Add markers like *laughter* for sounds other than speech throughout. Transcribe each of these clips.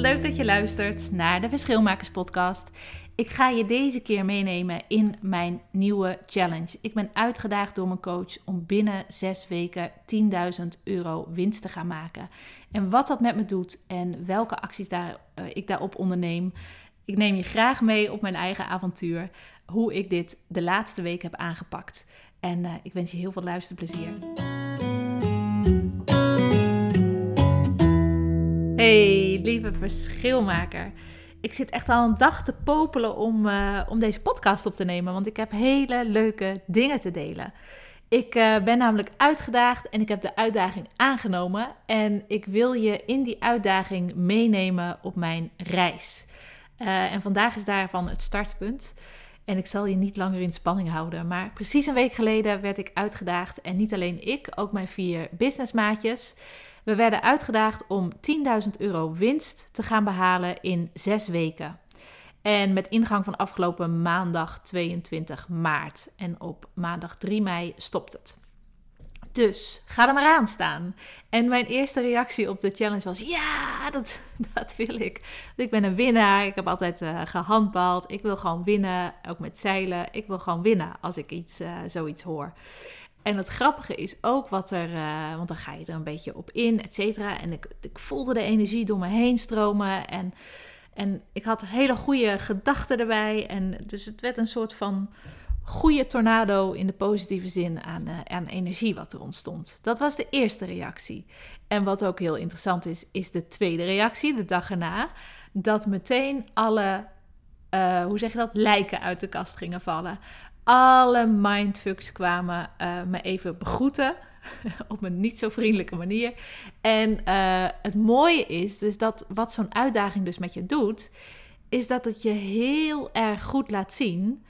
Leuk dat je luistert naar de Verschilmakers podcast. Ik ga je deze keer meenemen in mijn nieuwe challenge. Ik ben uitgedaagd door mijn coach om binnen zes weken 10.000 euro winst te gaan maken. En wat dat met me doet en welke acties daar, uh, ik daarop onderneem. Ik neem je graag mee op mijn eigen avontuur hoe ik dit de laatste week heb aangepakt. En uh, ik wens je heel veel luisterplezier. Hey, lieve verschilmaker. Ik zit echt al een dag te popelen om, uh, om deze podcast op te nemen, want ik heb hele leuke dingen te delen. Ik uh, ben namelijk uitgedaagd en ik heb de uitdaging aangenomen. En ik wil je in die uitdaging meenemen op mijn reis. Uh, en vandaag is daarvan het startpunt. En ik zal je niet langer in spanning houden. Maar precies een week geleden werd ik uitgedaagd. En niet alleen ik, ook mijn vier businessmaatjes. We werden uitgedaagd om 10.000 euro winst te gaan behalen in zes weken. En met ingang van afgelopen maandag 22 maart. En op maandag 3 mei stopt het. Dus ga er maar aan staan. En mijn eerste reactie op de challenge was: ja, dat, *laughs* dat wil ik. Ik ben een winnaar. Ik heb altijd uh, gehandbald. Ik wil gewoon winnen. Ook met zeilen. Ik wil gewoon winnen als ik iets, uh, zoiets hoor. En het grappige is ook wat er, uh, want dan ga je er een beetje op in, et cetera. En ik, ik voelde de energie door me heen stromen. En, en ik had hele goede gedachten erbij. En dus het werd een soort van goede tornado in de positieve zin aan, uh, aan energie wat er ontstond. Dat was de eerste reactie. En wat ook heel interessant is, is de tweede reactie, de dag erna. Dat meteen alle, uh, hoe zeg je dat, lijken uit de kast gingen vallen. Alle mindfucks kwamen uh, me even begroeten. *laughs* op een niet zo vriendelijke manier. En het mooie is dus dat wat zo'n uitdaging dus met je doet, is dat het je heel erg goed laat zien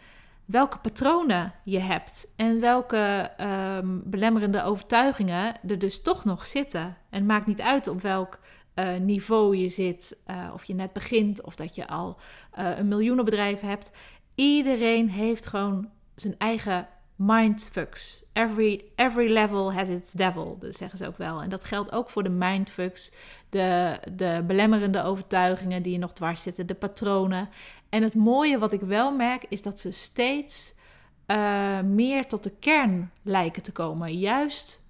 welke patronen je hebt en welke um, belemmerende overtuigingen er dus toch nog zitten. En het maakt niet uit op welk uh, niveau je zit, uh, of je net begint of dat je al uh, een miljoenenbedrijf hebt. Iedereen heeft gewoon zijn eigen mindfucks. Every, every level has its devil, dat zeggen ze ook wel. En dat geldt ook voor de mindfucks, de, de belemmerende overtuigingen die je nog dwars zitten, de patronen. En het mooie wat ik wel merk is dat ze steeds uh, meer tot de kern lijken te komen. Juist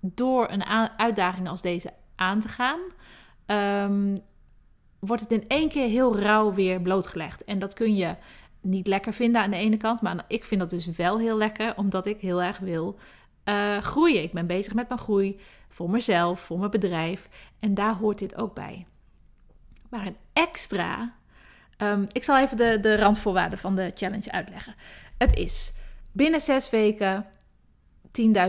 door een uitdaging als deze aan te gaan, um, wordt het in één keer heel rauw weer blootgelegd. En dat kun je niet lekker vinden aan de ene kant, maar ik vind dat dus wel heel lekker, omdat ik heel erg wil uh, groeien. Ik ben bezig met mijn groei voor mezelf, voor mijn bedrijf en daar hoort dit ook bij. Maar een extra Um, ik zal even de, de randvoorwaarden van de challenge uitleggen. Het is binnen zes weken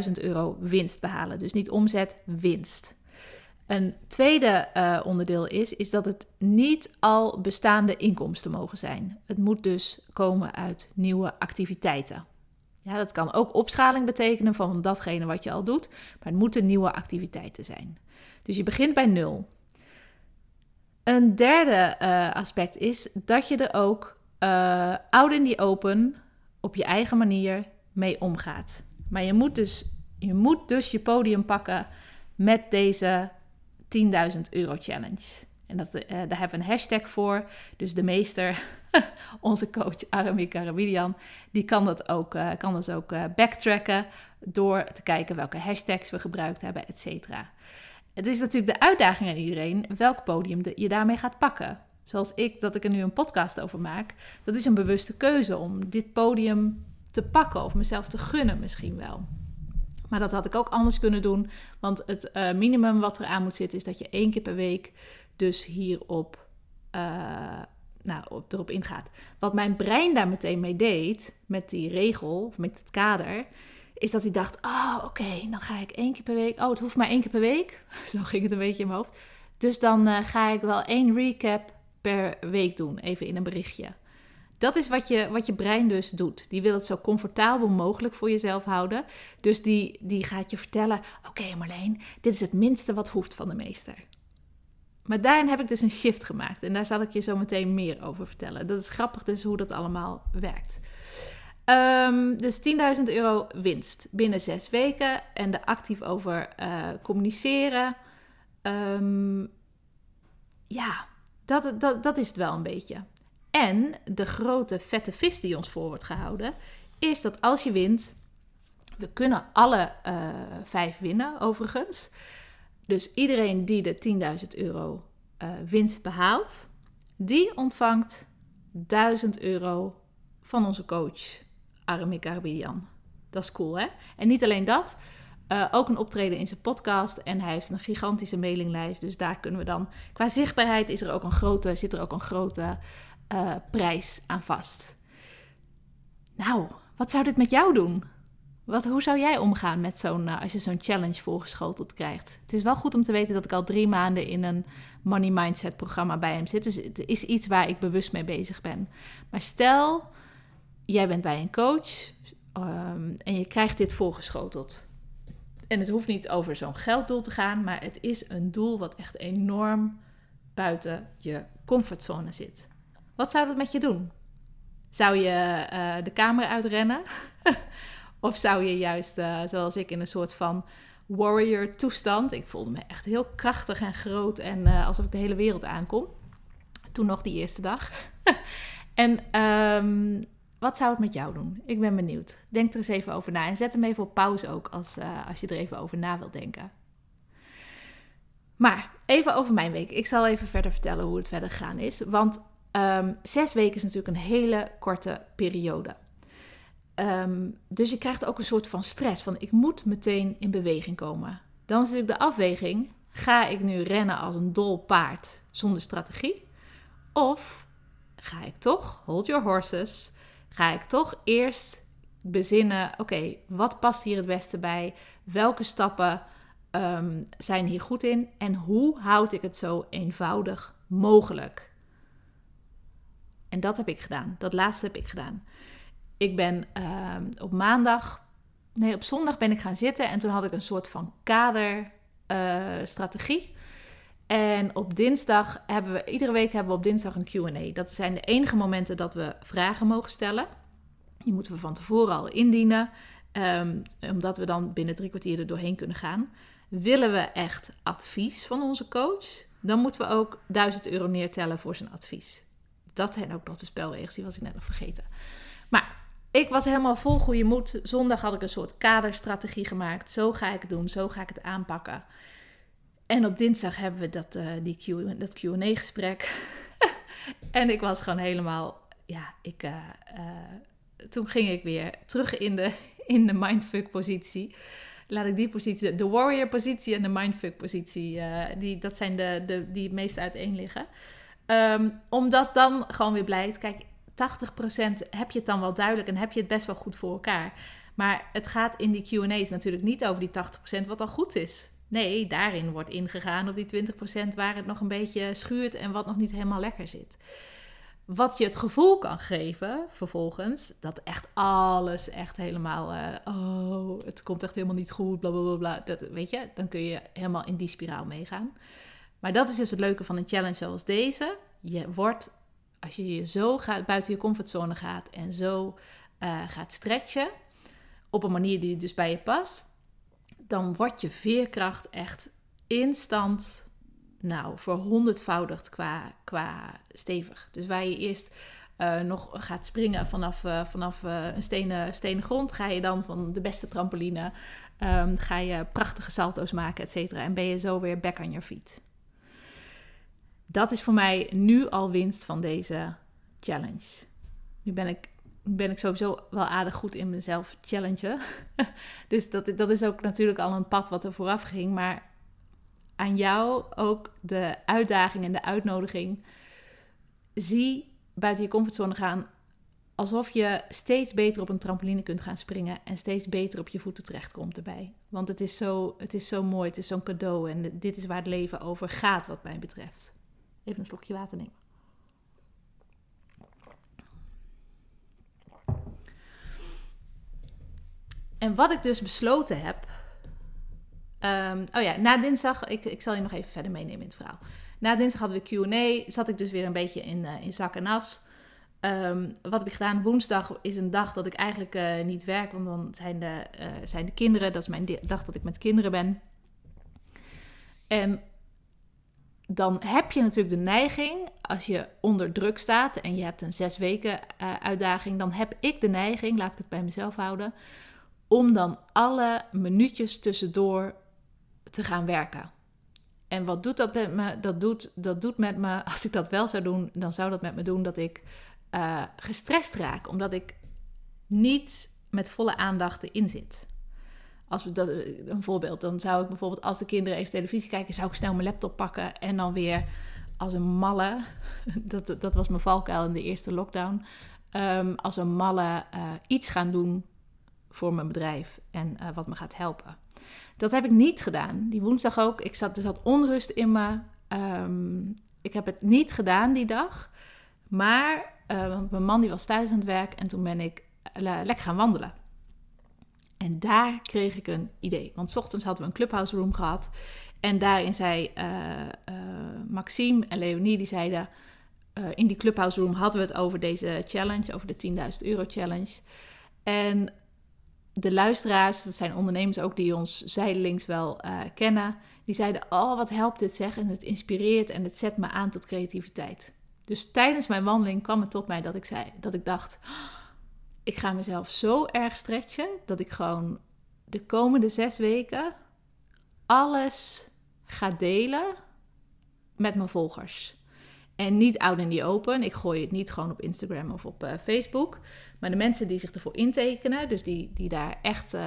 10.000 euro winst behalen. Dus niet omzet, winst. Een tweede uh, onderdeel is, is dat het niet al bestaande inkomsten mogen zijn. Het moet dus komen uit nieuwe activiteiten. Ja, dat kan ook opschaling betekenen van datgene wat je al doet, maar het moeten nieuwe activiteiten zijn. Dus je begint bij nul. Een derde uh, aspect is dat je er ook uh, out in the open op je eigen manier mee omgaat. Maar je moet dus je, moet dus je podium pakken met deze 10.000 euro challenge. En dat, uh, daar hebben we een hashtag voor. Dus de meester, *laughs* onze coach Arami Karabidian, die kan dat ook, uh, kan dus ook uh, backtracken door te kijken welke hashtags we gebruikt hebben, et cetera. Het is natuurlijk de uitdaging aan iedereen welk podium je daarmee gaat pakken. Zoals ik, dat ik er nu een podcast over maak. Dat is een bewuste keuze om dit podium te pakken of mezelf te gunnen misschien wel. Maar dat had ik ook anders kunnen doen. Want het uh, minimum wat er aan moet zitten is dat je één keer per week dus hierop uh, nou, op, erop ingaat. Wat mijn brein daar meteen mee deed, met die regel of met het kader, is dat hij dacht: Oh, oké, dan ga ik één keer per week. Oh, het hoeft maar één keer per week. *laughs* Zo ging het een beetje in mijn hoofd. Dus dan eh, ga ik wel één recap per week doen, even in een berichtje. Dat is wat je, wat je brein dus doet. Die wil het zo comfortabel mogelijk voor jezelf houden. Dus die, die gaat je vertellen: Oké, Marleen, dit is het minste wat hoeft van de meester. Maar daarin heb ik dus een shift gemaakt. En daar zal ik je zo meteen meer over vertellen. Dat is grappig dus hoe dat allemaal werkt. Um, dus 10.000 euro winst binnen zes weken. En er actief over uh, communiceren. Um, ja, dat, dat, dat is het wel een beetje. En de grote vette vis die ons voor wordt gehouden, is dat als je wint, we kunnen alle uh, vijf winnen overigens. Dus iedereen die de 10.000 euro uh, winst behaalt, die ontvangt 1000 euro van onze coach Aramik Arbidian. Dat is cool, hè? En niet alleen dat, uh, ook een optreden in zijn podcast. En hij heeft een gigantische mailinglijst. Dus daar kunnen we dan. Qua zichtbaarheid is er ook een grote, zit er ook een grote uh, prijs aan vast. Nou, wat zou dit met jou doen? Wat, hoe zou jij omgaan met zo'n, uh, als je zo'n challenge voorgeschoteld krijgt? Het is wel goed om te weten dat ik al drie maanden in een money mindset programma bij hem zit. Dus het is iets waar ik bewust mee bezig ben. Maar stel, jij bent bij een coach um, en je krijgt dit voorgeschoteld. En het hoeft niet over zo'n gelddoel te gaan, maar het is een doel wat echt enorm buiten je comfortzone zit. Wat zou dat met je doen? Zou je uh, de kamer uitrennen? *laughs* of zou je juist, uh, zoals ik, in een soort van warrior toestand. Ik voelde me echt heel krachtig en groot en uh, alsof ik de hele wereld aankom. Toen nog die eerste dag. *laughs* en um, wat zou het met jou doen? Ik ben benieuwd. Denk er eens even over na. En zet hem even op pauze ook als, als je er even over na wilt denken. Maar even over mijn week. Ik zal even verder vertellen hoe het verder gegaan is. Want um, zes weken is natuurlijk een hele korte periode. Um, dus je krijgt ook een soort van stress. Van ik moet meteen in beweging komen. Dan is natuurlijk de afweging. Ga ik nu rennen als een dol paard zonder strategie? Of ga ik toch, hold your horses ga ik toch eerst bezinnen: oké, wat past hier het beste bij? Welke stappen um, zijn hier goed in? En hoe houd ik het zo eenvoudig mogelijk? En dat heb ik gedaan. Dat laatste heb ik gedaan. Ik ben um, op maandag, nee, op zondag ben ik gaan zitten en toen had ik een soort van kaderstrategie. Uh, en op dinsdag hebben we, iedere week hebben we op dinsdag een QA. Dat zijn de enige momenten dat we vragen mogen stellen. Die moeten we van tevoren al indienen, um, omdat we dan binnen drie kwartier er doorheen kunnen gaan. Willen we echt advies van onze coach, dan moeten we ook 1000 euro neertellen voor zijn advies. Dat zijn ook nog de spelregels, die was ik net nog vergeten. Maar ik was helemaal vol goede moed. Zondag had ik een soort kaderstrategie gemaakt. Zo ga ik het doen, zo ga ik het aanpakken. En op dinsdag hebben we dat, uh, die Q, dat Q&A-gesprek. *laughs* en ik was gewoon helemaal... Ja, ik, uh, uh, toen ging ik weer terug in de, *laughs* in de mindfuck-positie. Laat ik die positie... De warrior-positie en de mindfuck-positie. die, dat zijn de, de, die het meest uiteen liggen. Um, omdat dan gewoon weer blijkt... Kijk, 80% heb je het dan wel duidelijk... en heb je het best wel goed voor elkaar... Maar het gaat in die Q&A's natuurlijk niet over die 80% wat al goed is. Nee, daarin wordt ingegaan op die 20% waar het nog een beetje schuurt en wat nog niet helemaal lekker zit. Wat je het gevoel kan geven vervolgens, dat echt alles echt helemaal, uh, oh, het komt echt helemaal niet goed, bla bla bla. Dat, weet je, dan kun je helemaal in die spiraal meegaan. Maar dat is dus het leuke van een challenge zoals deze. Je wordt, als je je zo gaat, buiten je comfortzone gaat en zo uh, gaat stretchen, op een manier die dus bij je past, dan wordt je veerkracht echt instant, nou, verhonderdvoudigd qua, qua stevig. Dus waar je eerst uh, nog gaat springen vanaf, uh, vanaf een stenen, stenen grond, ga je dan van de beste trampoline, um, ga je prachtige salto's maken, et cetera. En ben je zo weer back on your feet. Dat is voor mij nu al winst van deze challenge. Nu ben ik ben ik sowieso wel aardig goed in mezelf challengen. *laughs* dus dat, dat is ook natuurlijk al een pad wat er vooraf ging. Maar aan jou ook de uitdaging en de uitnodiging. Zie buiten je comfortzone gaan alsof je steeds beter op een trampoline kunt gaan springen en steeds beter op je voeten terechtkomt erbij. Want het is zo, het is zo mooi, het is zo'n cadeau en dit is waar het leven over gaat wat mij betreft. Even een slokje water nemen. En wat ik dus besloten heb. Ehm, oh ja, na dinsdag, ik, ik zal je nog even verder meenemen in het verhaal. Na dinsdag hadden we QA, zat ik dus weer een beetje in, uh, in zak en as. Um, wat heb ik gedaan? Woensdag is een dag dat ik eigenlijk uh, niet werk, want dan zijn de, uh, zijn de kinderen, dat is mijn dag dat ik met kinderen ben. En dan heb je natuurlijk de neiging, als je onder druk staat en je hebt een zes weken uh, uitdaging, dan heb ik de neiging, laat ik het bij mezelf houden, om dan alle minuutjes tussendoor te gaan werken. En wat doet dat met me? Dat doet, dat doet met me, als ik dat wel zou doen, dan zou dat met me doen dat ik uh, gestrest raak, omdat ik niet met volle aandacht erin zit. Als we dat, een voorbeeld, dan zou ik bijvoorbeeld als de kinderen even televisie kijken, zou ik snel mijn laptop pakken en dan weer als een malle, *laughs* dat, dat was mijn valkuil in de eerste lockdown, um, als een malle uh, iets gaan doen voor mijn bedrijf en uh, wat me gaat helpen. Dat heb ik niet gedaan. Die woensdag ook. Ik zat, er zat onrust in me. Um, ik heb het niet gedaan die dag. Maar uh, mijn man die was thuis aan het werk en toen ben ik lekker gaan wandelen. En daar kreeg ik een idee. Want s ochtends hadden we een clubhouse room gehad. En daarin zei uh, uh, Maxime en Leonie, die zeiden... in die clubhouse room hadden we het over deze challenge, over de 10.000 euro challenge. En de luisteraars, dat zijn ondernemers ook die ons zijdelings wel kennen... die zeiden, oh wat helpt dit zeg. En het inspireert en het zet me aan tot creativiteit. Dus tijdens mijn wandeling kwam het tot mij dat ik zei, dat ik dacht, ik ga mezelf zo erg stretchen dat ik gewoon de komende zes weken alles ga delen met mijn volgers. En niet out in the open. Ik gooi het niet gewoon op Instagram of op uh, Facebook. Maar de mensen die zich ervoor intekenen, dus die, die daar echt uh,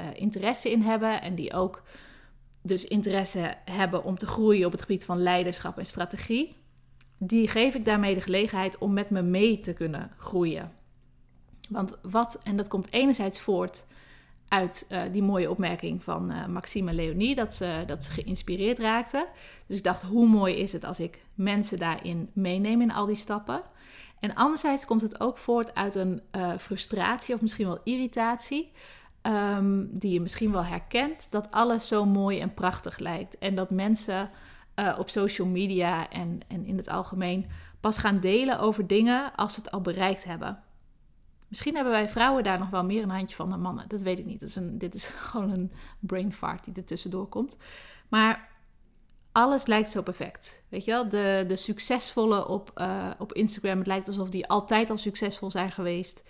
uh, interesse in hebben en die ook dus interesse hebben om te groeien op het gebied van leiderschap en strategie, die geef ik daarmee de gelegenheid om met me mee te kunnen groeien. Want wat, en dat komt enerzijds voort uit uh, die mooie opmerking van uh, Maxime Leonie, dat ze, dat ze geïnspireerd raakten. Dus ik dacht, hoe mooi is het als ik mensen daarin meeneem in al die stappen. En anderzijds komt het ook voort uit een uh, frustratie of misschien wel irritatie, um, die je misschien wel herkent, dat alles zo mooi en prachtig lijkt. En dat mensen op social media en, en in het algemeen pas gaan delen over dingen als ze het al bereikt hebben. Misschien hebben wij vrouwen daar nog wel meer een handje van dan mannen. Dat weet ik niet. Dat is een, dit is *laughs* gewoon een brain fart die er tussendoor komt. Maar alles lijkt zo perfect. Weet je wel? De, de succesvolle op, uh, op Instagram. Het lijkt alsof die altijd al succesvol zijn geweest.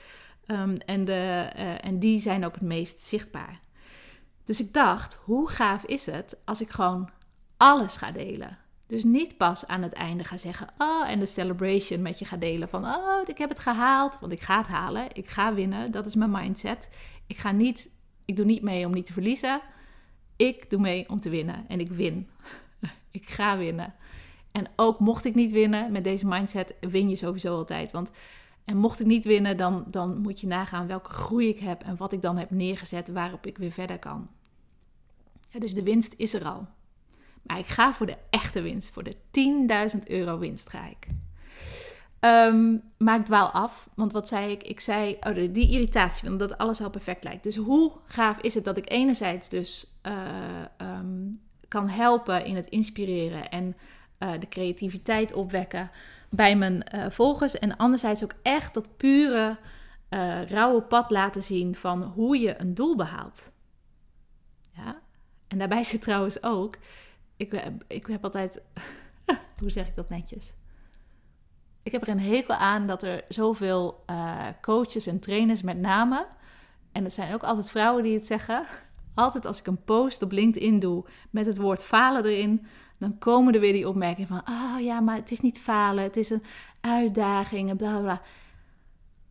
Um, en, de, uh, en die zijn ook het meest zichtbaar. Dus ik dacht, hoe gaaf is het als ik gewoon alles ga delen. Dus niet pas aan het einde ga zeggen, oh, en de celebration met je ga delen van, oh, ik heb het gehaald. Want ik ga het halen, ik ga winnen, dat is mijn mindset. Ik ga niet, ik doe niet mee om niet te verliezen. Ik doe mee om te winnen en ik win. *laughs* ik ga winnen. En ook mocht ik niet winnen met deze mindset, win je sowieso altijd. Want en mocht ik niet winnen, dan, dan moet je nagaan welke groei ik heb en wat ik dan heb neergezet waarop ik weer verder kan. Dus de winst is er al. Maar ik ga voor de echte winst. Voor de 10.000 euro winst ga ik. Um, maar ik dwaal af. Want wat zei ik? Ik zei, oh, die irritatie, omdat dat alles al perfect lijkt. Dus hoe gaaf is het dat ik enerzijds dus uh, um, kan helpen in het inspireren en uh, de creativiteit opwekken bij mijn uh, volgers. En anderzijds ook echt dat pure, rauwe pad laten zien van hoe je een doel behaalt. Ja? En daarbij zit trouwens ook ik, ik heb altijd. *laughs* hoe zeg ik dat netjes? Ik heb er een hekel aan dat er zoveel uh, coaches en trainers, met name. En het zijn ook altijd vrouwen die het zeggen. Altijd als ik een post op LinkedIn doe met het woord falen erin, dan komen er weer die opmerkingen van: oh ja, maar het is niet falen, het is een uitdaging en bla. bla.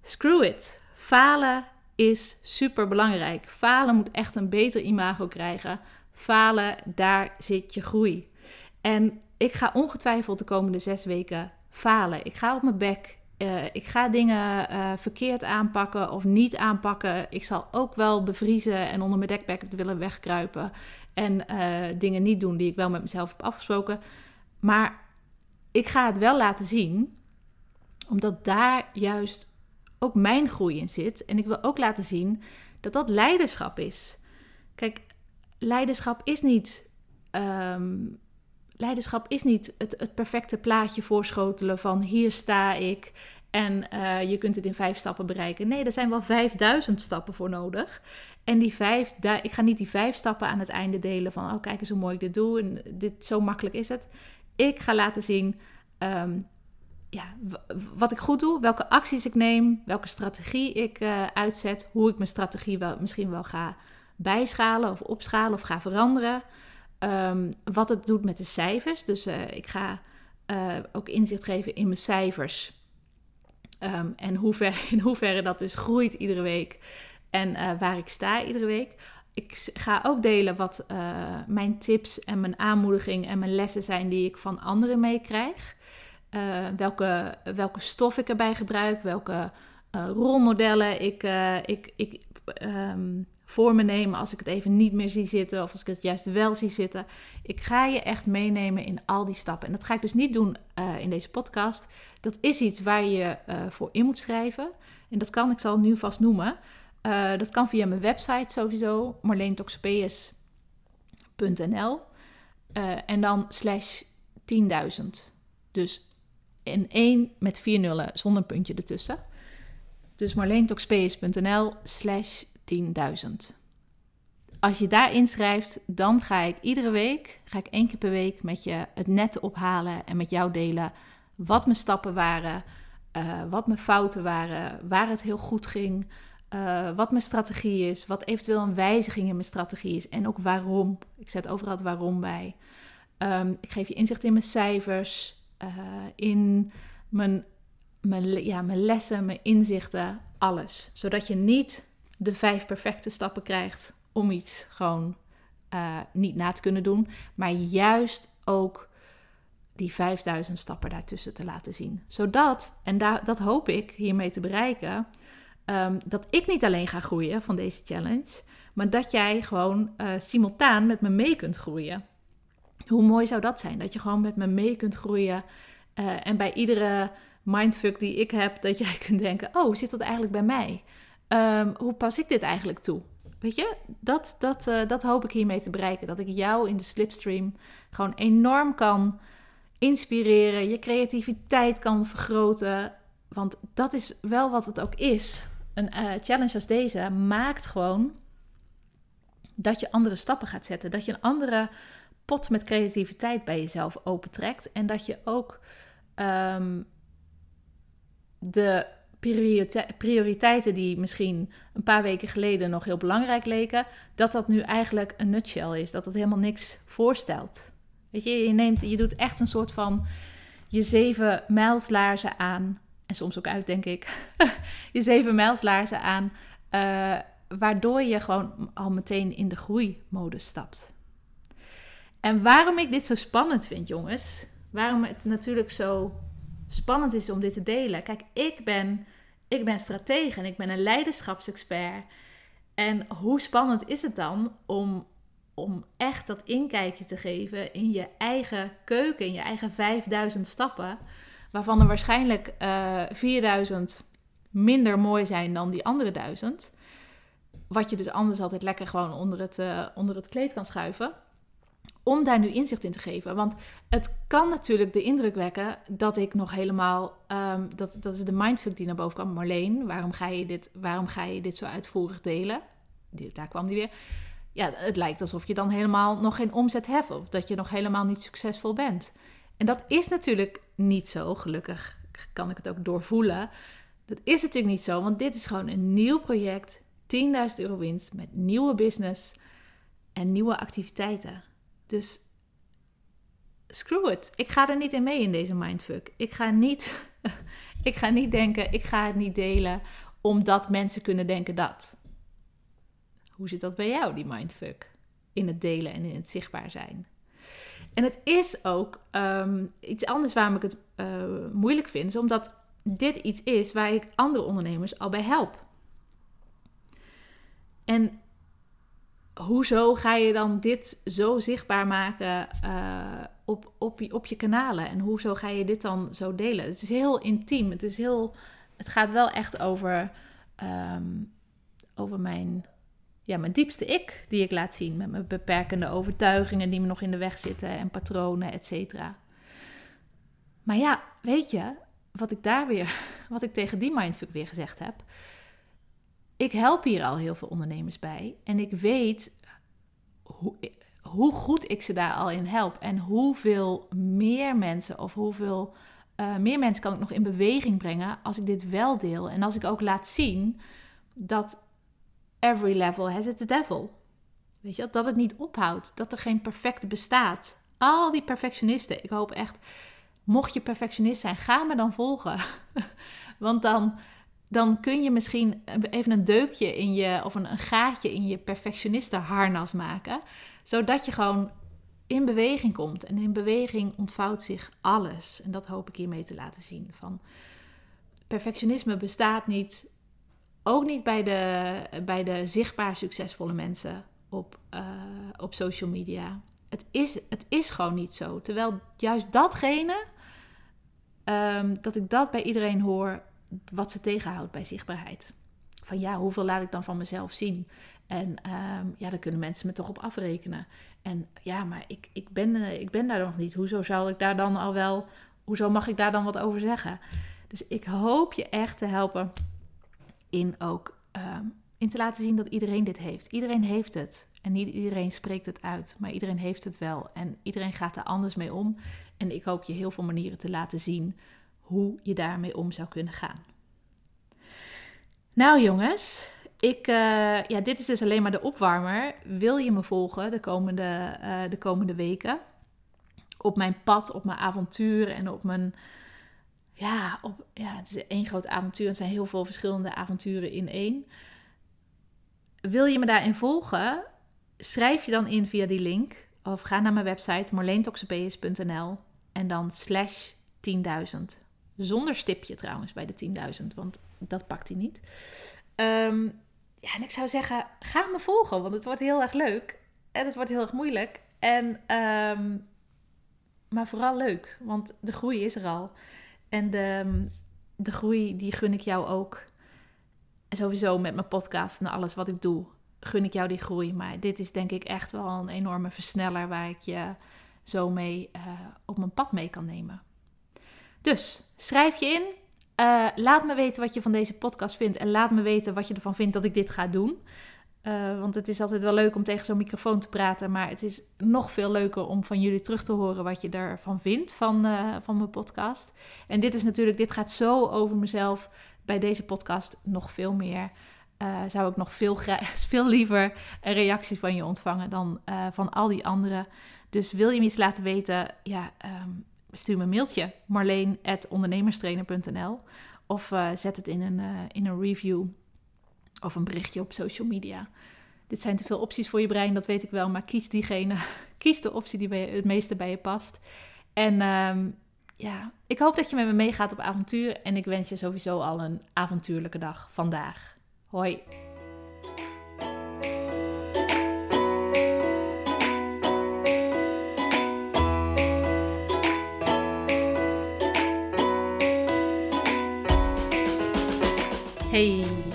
Screw it. Falen is super belangrijk. Falen moet echt een beter imago krijgen. Falen, daar zit je groei. En ik ga ongetwijfeld de komende zes weken falen. Ik ga op mijn bek. eh, ik ga dingen uh, verkeerd aanpakken of niet aanpakken. Ik zal ook wel bevriezen en onder mijn dekbek willen wegkruipen. En uh, dingen niet doen die ik wel met mezelf heb afgesproken. Maar ik ga het wel laten zien, omdat daar juist ook mijn groei in zit. En ik wil ook laten zien dat dat leiderschap is. Kijk, leiderschap is niet. Um, leiderschap is niet het, het perfecte plaatje voorschotelen van hier sta ik en uh, je kunt het in vijf stappen bereiken. Nee, er zijn wel vijfduizend stappen voor nodig. En die vijf, ik ga niet die vijf stappen aan het einde delen van, oh kijk eens hoe mooi ik dit doe en dit, zo makkelijk is het. Ik ga laten zien um, ja, wat ik goed doe, welke acties ik neem, welke strategie ik uh, uitzet, hoe ik mijn strategie wel, misschien wel ga bijschalen of opschalen of ga veranderen. Um, wat het doet met de cijfers. Dus uh, ik ga uh, ook inzicht geven in mijn cijfers. Um, en hoe ver, *laughs* in hoeverre dat dus groeit iedere week. En uh, waar ik sta iedere week. Ik ga ook delen wat mijn tips en mijn aanmoediging en mijn lessen zijn die ik van anderen meekrijg. welke, welke stof ik erbij gebruik, welke rolmodellen ik, ik, ik um, voor me nemen als ik het even niet meer zie zitten of als ik het juist wel zie zitten. Ik ga je echt meenemen in al die stappen. En dat ga ik dus niet doen uh, in deze podcast. Dat is iets waar je uh, voor in moet schrijven. En dat kan, ik zal het nu vast noemen. Uh, dat kan via mijn website sowieso, marleentoxopeus.nl. en dan slash 10.000. Dus in één met vier nullen zonder puntje ertussen. Dus marleentoxopeus.nl slash 10.000. Als je daar inschrijft, dan ga ik iedere week, ga ik één keer per week met je het net ophalen en met jou delen wat mijn stappen waren, uh, wat mijn fouten waren, waar het heel goed ging, uh, wat mijn strategie is, wat eventueel een wijziging in mijn strategie is en ook waarom. Ik zet overal het waarom bij. Um, ik geef je inzicht in mijn cijfers, uh, in mijn, mijn, ja, mijn lessen, mijn inzichten, alles. Zodat je niet de vijf perfecte stappen krijgt om iets gewoon uh, niet na te kunnen doen, maar juist ook die 5000 stappen daartussen te laten zien. Zodat, en dat hoop ik hiermee te bereiken, um, dat ik niet alleen ga groeien van deze challenge, maar dat jij gewoon uh, simultaan met me mee kunt groeien. Hoe mooi zou dat zijn? Dat je gewoon met me mee kunt groeien uh, en bij iedere mindfuck die ik heb, dat *laughs* jij kunt denken: oh, zit dat eigenlijk bij mij? Um, hoe pas ik dit eigenlijk toe? Weet je, dat, dat, uh, dat hoop ik hiermee te bereiken. Dat ik jou in de slipstream gewoon enorm kan inspireren, je creativiteit kan vergroten. Want dat is wel wat het ook is. Een uh, challenge als deze maakt gewoon dat je andere stappen gaat zetten. Dat je een andere pot met creativiteit bij jezelf opentrekt. En dat je ook um, de prioriteiten die misschien een paar weken geleden nog heel belangrijk leken, dat dat nu eigenlijk een nutshell is. Dat het helemaal niks voorstelt. Weet je, je, neemt, je doet echt een soort van je zeven mijlslaarzen aan. En soms ook uit, denk ik. *laughs* je zeven mijlslaarzen aan. Uh, waardoor je gewoon al meteen in de groeimodus stapt. En waarom ik dit zo spannend vind, jongens. Waarom het natuurlijk zo spannend is om dit te delen. Kijk, ik ben, ik ben stratege en ik ben een leiderschapsexpert. En hoe spannend is het dan om, om echt dat inkijkje te geven in je eigen keuken, in je eigen 5000 stappen, waarvan er waarschijnlijk uh, eh, 4000 minder mooi zijn dan die andere duizend. Wat je dus anders altijd lekker gewoon onder het, uh, onder het kleed kan schuiven om daar nu inzicht in te geven. Want het kan natuurlijk de indruk wekken dat ik nog helemaal. Um, dat, dat is de mindfuck die naar boven kwam. Marleen, waarom ga je dit, waarom ga je dit zo uitvoerig delen? Daar kwam die weer. Ja, het lijkt alsof je dan helemaal nog geen omzet hebt. Of dat je nog helemaal niet succesvol bent. En dat is natuurlijk niet zo. Gelukkig kan ik het ook doorvoelen. Dat is natuurlijk niet zo, want dit is gewoon een nieuw project. 10.000 euro winst met nieuwe business en nieuwe activiteiten. Dus screw it. Ik ga er niet in mee in deze mindfuck. Ik ga niet, *laughs* ik ga niet denken, ik ga het niet delen omdat mensen kunnen denken dat. Hoe zit dat bij jou, die mindfuck? In het delen en in het zichtbaar zijn. En het is ook um, iets anders waarom ik het uh, moeilijk vind, is omdat dit iets is waar ik andere ondernemers al bij help. En hoezo ga je dan dit zo zichtbaar maken uh, op, op, je, op je kanalen? En hoezo ga je dit dan zo delen? Het is heel intiem. Het, is heel, het gaat wel echt over, um, over mijn, ja, mijn diepste ik, die ik laat zien. Met mijn beperkende overtuigingen die me nog in de weg zitten en patronen, et cetera. Maar ja, weet je, wat ik daar weer, *laughs* wat ik tegen die mindfuck weer gezegd heb. Ik help hier al heel veel ondernemers bij. En ik weet hoe, hoe goed ik ze daar al in help. En hoeveel meer mensen of hoeveel uh, meer mensen kan ik nog in beweging brengen als ik dit wel deel. En als ik ook laat zien dat every level has its devil. Weet je, dat het niet ophoudt. Dat er geen perfecte bestaat. Al die perfectionisten. Ik hoop echt mocht je perfectionist zijn, ga me dan volgen. *laughs* Want dan, dan kun je misschien even een deukje in je, of een, gaatje in je perfectionistenharnas maken. Zodat je gewoon in beweging komt. En in beweging ontvouwt zich alles. En dat hoop ik hiermee te laten zien. Van perfectionisme bestaat niet. Ook niet bij de, bij de zichtbaar succesvolle mensen op, uh, op social media. Het is, het is gewoon niet zo. Terwijl juist datgene Ehm, dat ik dat bij iedereen hoor wat ze tegenhoudt bij zichtbaarheid. Van ja, hoeveel laat ik dan van mezelf zien? En ehm, ja, daar kunnen mensen me toch op afrekenen. En ja, maar ik, ik, ben, uh, ik ben daar nog niet. Hoezo zou ik daar dan al wel, hoezo mag ik daar dan wat over zeggen? Dus ik hoop je echt te helpen in ook ehm, in te laten zien dat iedereen dit heeft. Iedereen heeft het. En niet iedereen spreekt het uit, maar iedereen heeft het wel. En iedereen gaat er anders mee om. En ik hoop je heel veel manieren te laten zien hoe je daarmee om zou kunnen gaan. Nou jongens, ik, uh, ja, dit is dus alleen maar de opwarmer. Wil je me volgen de komende, uh, de komende weken? Op mijn pad, op mijn avontuur en op mijn. Ja, op, ja, het is één groot avontuur. Het zijn heel veel verschillende avonturen in één. Wil je me daarin volgen? Schrijf je dan in via die link. Of ga naar mijn website marleentoxopeus.nl en dan slash 10.000. Zonder stipje trouwens bij de 10.000, want dat pakt hij niet. Um, ja, en ik zou zeggen, ga me volgen, want het wordt heel erg leuk. En het wordt heel erg moeilijk. En, um, maar vooral leuk, want de groei is er al. En de, de groei, die gun ik jou ook. En sowieso met mijn podcast en alles wat ik doe, gun ik jou die groei. Maar dit is denk ik echt wel een enorme versneller waar ik je zo mee uh, op mijn pad mee kan nemen. Dus schrijf je in. Uh, laat me weten wat je van deze podcast vindt. En laat me weten wat je ervan vindt dat ik dit ga doen. Uh, want het is altijd wel leuk om tegen zo'n microfoon te praten. Maar het is nog veel leuker om van jullie terug te horen wat je ervan vindt van, uh, van mijn podcast. En dit is natuurlijk, dit gaat zo over mezelf. Bij deze podcast nog veel meer. Zou ik nog veel, *laughs* veel liever een reactie van je ontvangen dan van al die anderen. Dus wil je me iets laten weten, ja, um, stuur me een mailtje. marleen.ondernemerstrainer.nl Of uh, zet het in een, uh, in een review of een berichtje op social media. Dit zijn te veel opties voor je brein, dat weet ik wel. Maar kies diegene, *laughs* kies de optie die bij, het meeste bij je past. En um, ja, ik hoop dat je met me meegaat op avontuur. En ik wens je sowieso al een avontuurlijke dag vandaag. Hoi!